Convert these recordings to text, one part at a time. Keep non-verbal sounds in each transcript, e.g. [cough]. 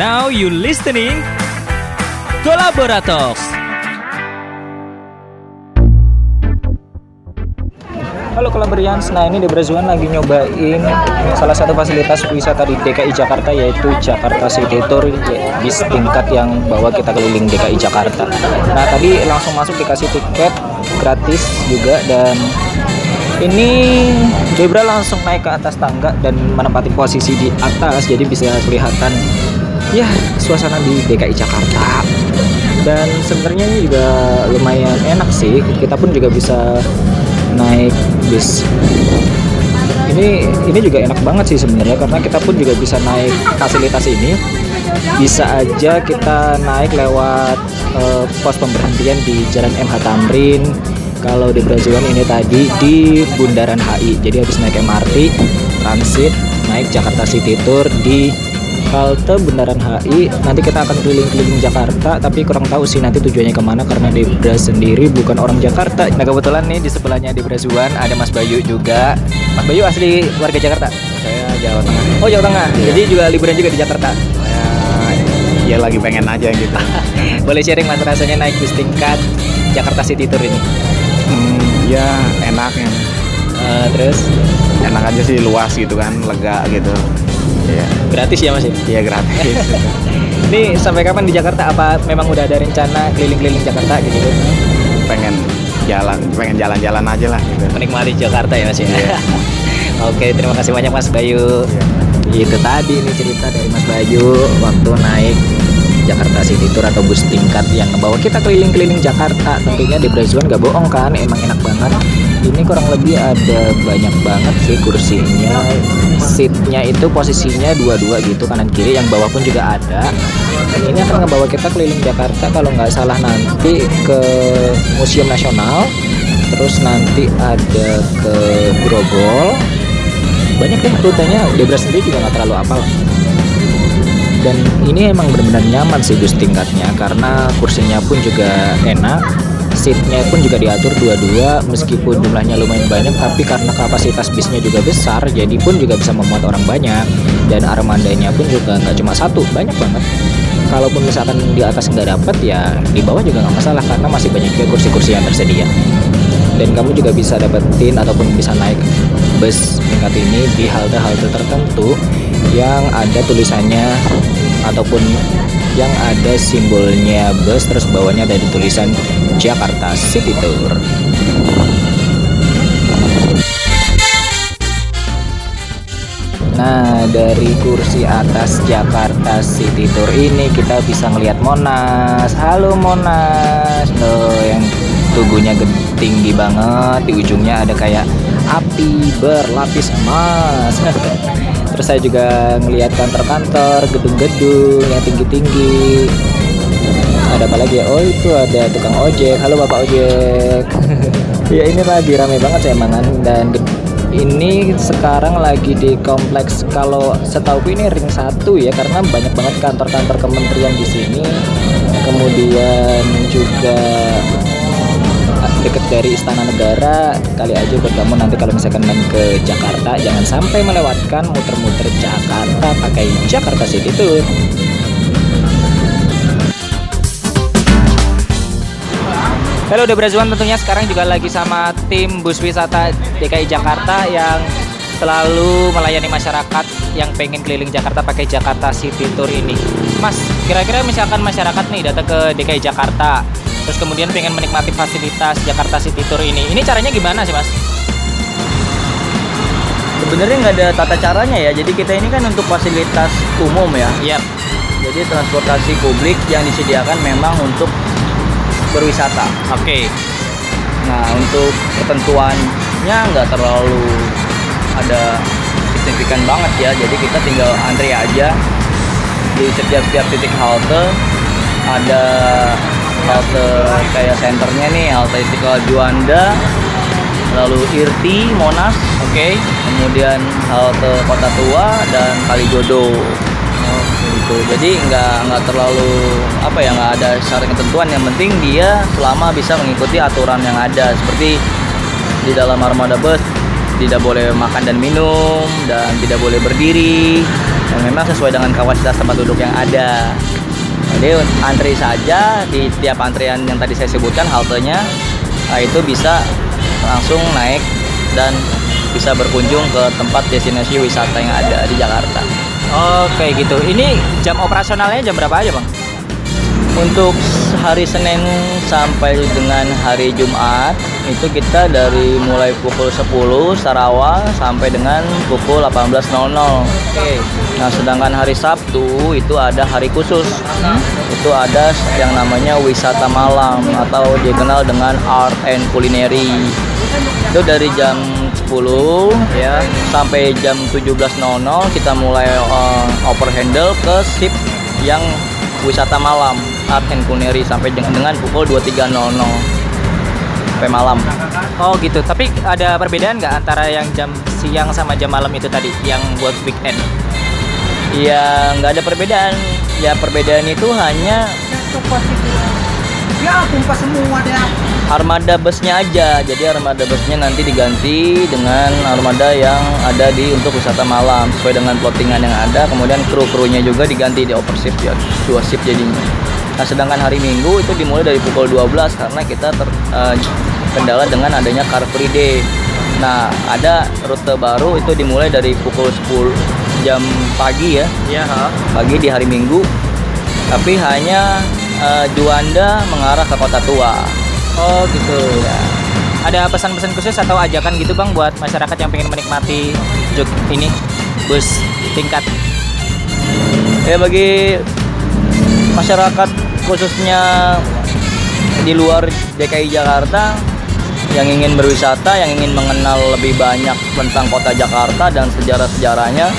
Now you listening Kolaborators. Halo Kolaborians, nah ini di Brazuan lagi nyobain salah satu fasilitas wisata di DKI Jakarta yaitu Jakarta City Tour bis tingkat yang bawa kita keliling DKI Jakarta. Nah tadi langsung masuk dikasih tiket gratis juga dan ini Debra langsung naik ke atas tangga dan menempati posisi di atas jadi bisa kelihatan ya suasana di DKI Jakarta. Dan sebenarnya ini juga lumayan enak sih. Kita pun juga bisa naik bis. Ini ini juga enak banget sih sebenarnya karena kita pun juga bisa naik fasilitas ini. Bisa aja kita naik lewat uh, pos pemberhentian di Jalan MH Tamrin. Kalau di Brazuan ini tadi di Bundaran HI jadi habis naik MRT transit naik Jakarta City Tour di halte Bundaran HI nanti kita akan keliling-keliling Jakarta tapi kurang tahu sih nanti tujuannya ke mana karena Debra sendiri bukan orang Jakarta. Nah kebetulan nih di sebelahnya Debra Zuan ada Mas Bayu juga. Mas Bayu asli warga Jakarta? Saya Jawa Tengah. Oh Jawa Tengah. Iya. jadi juga liburan juga di Jakarta? Ya, ya lagi pengen aja gitu. [laughs] Boleh sharing mas rasanya naik bus tingkat Jakarta City Tour ini? Hmm, ya enak ya uh, terus? Enak aja sih luas gitu kan lega gitu Iya. Gratis ya Mas ya? Iya gratis. [laughs] Ini sampai kapan di Jakarta? Apa memang udah ada rencana keliling-keliling Jakarta gitu? Pengen jalan, pengen jalan-jalan aja lah gitu. Menikmati Jakarta ya Mas ya. Iya. [laughs] Oke, terima kasih banyak Mas Bayu. Iya. Itu tadi ini cerita dari Mas Bayu waktu naik Jakarta City Tour atau bus tingkat yang membawa kita keliling-keliling Jakarta tentunya di Brazuan gak bohong kan emang enak banget ini kurang lebih ada banyak banget sih kursinya. Seatnya itu posisinya dua-dua gitu kanan kiri yang bawah pun juga ada. Dan ini akan ngebawa kita keliling Jakarta kalau nggak salah nanti ke Museum Nasional terus nanti ada ke Grogol. Banyak deh rutenya Debra sendiri juga nggak terlalu apal. Dan ini emang benar-benar nyaman sih bus tingkatnya karena kursinya pun juga enak seatnya pun juga diatur dua-dua meskipun jumlahnya lumayan banyak tapi karena kapasitas bisnya juga besar jadi pun juga bisa memuat orang banyak. Dan armadanya pun juga nggak cuma satu banyak banget. Kalaupun misalkan di atas nggak dapat ya di bawah juga nggak masalah karena masih banyak juga kursi-kursi yang tersedia. Dan kamu juga bisa dapetin ataupun bisa naik bus tingkat ini di halte-halte tertentu yang ada tulisannya ataupun yang ada simbolnya bus terus bawahnya ada tulisan Jakarta City Tour. Nah, dari kursi atas Jakarta City Tour ini kita bisa ngelihat Monas. Halo Monas. Loh, yang tubuhnya tinggi banget, di ujungnya ada kayak api berlapis emas. [laughs] terus saya juga ngelihat kantor-kantor gedung-gedung yang tinggi-tinggi. Ada apa lagi ya? Oh itu ada tukang ojek. Halo bapak ojek. [laughs] Ya ini lagi rame banget saya mangan dan ini sekarang lagi di kompleks. Kalau setahu ini ring satu ya karena banyak banget kantor-kantor kementerian di sini. Kemudian juga deket dari Istana Negara kali aja buat kamu nanti kalau misalkan main ke Jakarta jangan sampai melewatkan muter-muter Jakarta pakai Jakarta City Tour Halo Brazuan tentunya sekarang juga lagi sama tim bus wisata DKI Jakarta yang selalu melayani masyarakat yang pengen keliling Jakarta pakai Jakarta City Tour ini. Mas, kira-kira misalkan masyarakat nih datang ke DKI Jakarta, terus kemudian pengen menikmati fasilitas Jakarta City Tour ini ini caranya gimana sih mas? Sebenarnya nggak ada tata caranya ya jadi kita ini kan untuk fasilitas umum ya yep. jadi transportasi publik yang disediakan memang untuk berwisata oke okay. nah untuk ketentuannya nggak terlalu ada signifikan banget ya jadi kita tinggal antri aja di setiap-setiap titik halte ada halte kayak senternya nih halte Istiqlal Juanda lalu Irti Monas oke. okay. kemudian halte Kota Tua dan Kalijodo. Gitu. Jadi nggak nggak terlalu apa ya nggak ada syarat ketentuan. Yang penting dia selama bisa mengikuti aturan yang ada. Seperti di dalam armada bus tidak boleh makan dan minum dan tidak boleh berdiri. Dan memang sesuai dengan kapasitas tempat duduk yang ada jadi antri saja di tiap antrian yang tadi saya sebutkan haltenya nah, itu bisa langsung naik dan bisa berkunjung ke tempat destinasi wisata yang ada di Jakarta Oke gitu. Ini jam operasionalnya jam berapa aja bang? Untuk hari Senin sampai dengan hari Jumat itu kita dari mulai pukul 10 secara awal sampai dengan pukul 18.00. Oke. Nah, sedangkan hari Sabtu itu ada hari khusus. Itu ada yang namanya wisata malam atau dikenal dengan art and culinary. Itu dari jam 10 ya sampai jam 17.00 kita mulai uh, over handle ke sip yang wisata malam art and culinary sampai dengan, dengan pukul 23.00 sampai malam. Oh gitu. Tapi ada perbedaan nggak antara yang jam siang sama jam malam itu tadi yang buat weekend? Ya nggak ada perbedaan. Ya perbedaan itu hanya Ya, tumpah semua deh. armada busnya aja. Jadi armada busnya nanti diganti dengan armada yang ada di untuk wisata malam sesuai dengan plottingan yang ada. Kemudian kru-krunya juga diganti di overshift ya, dua shift jadinya. Nah, sedangkan hari Minggu itu dimulai dari pukul 12 karena kita terkendala dengan adanya Car Free Day. Nah, ada rute baru itu dimulai dari pukul 10 jam pagi ya, Iya. pagi di hari Minggu. Tapi hanya eh, Juanda mengarah ke Kota Tua. Oh gitu. Ya. Ada pesan-pesan khusus atau ajakan gitu bang buat masyarakat yang pengen menikmati juk ini bus tingkat? Ya bagi masyarakat khususnya di luar DKI Jakarta yang ingin berwisata, yang ingin mengenal lebih banyak tentang kota Jakarta dan sejarah-sejarahnya,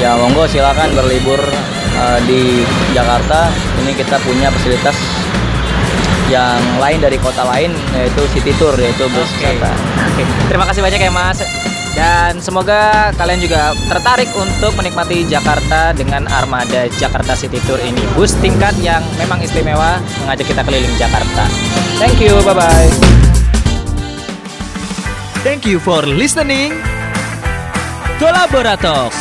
ya monggo silakan berlibur eh, di Jakarta. Ini kita punya fasilitas yang lain dari kota lain yaitu city tour yaitu bus Oke. wisata. Oke. Terima kasih banyak ya Mas. Dan semoga kalian juga tertarik untuk menikmati Jakarta dengan armada Jakarta City Tour ini. Bus tingkat yang memang istimewa mengajak kita keliling Jakarta. Thank you, bye-bye. Thank you for listening. Kolaborator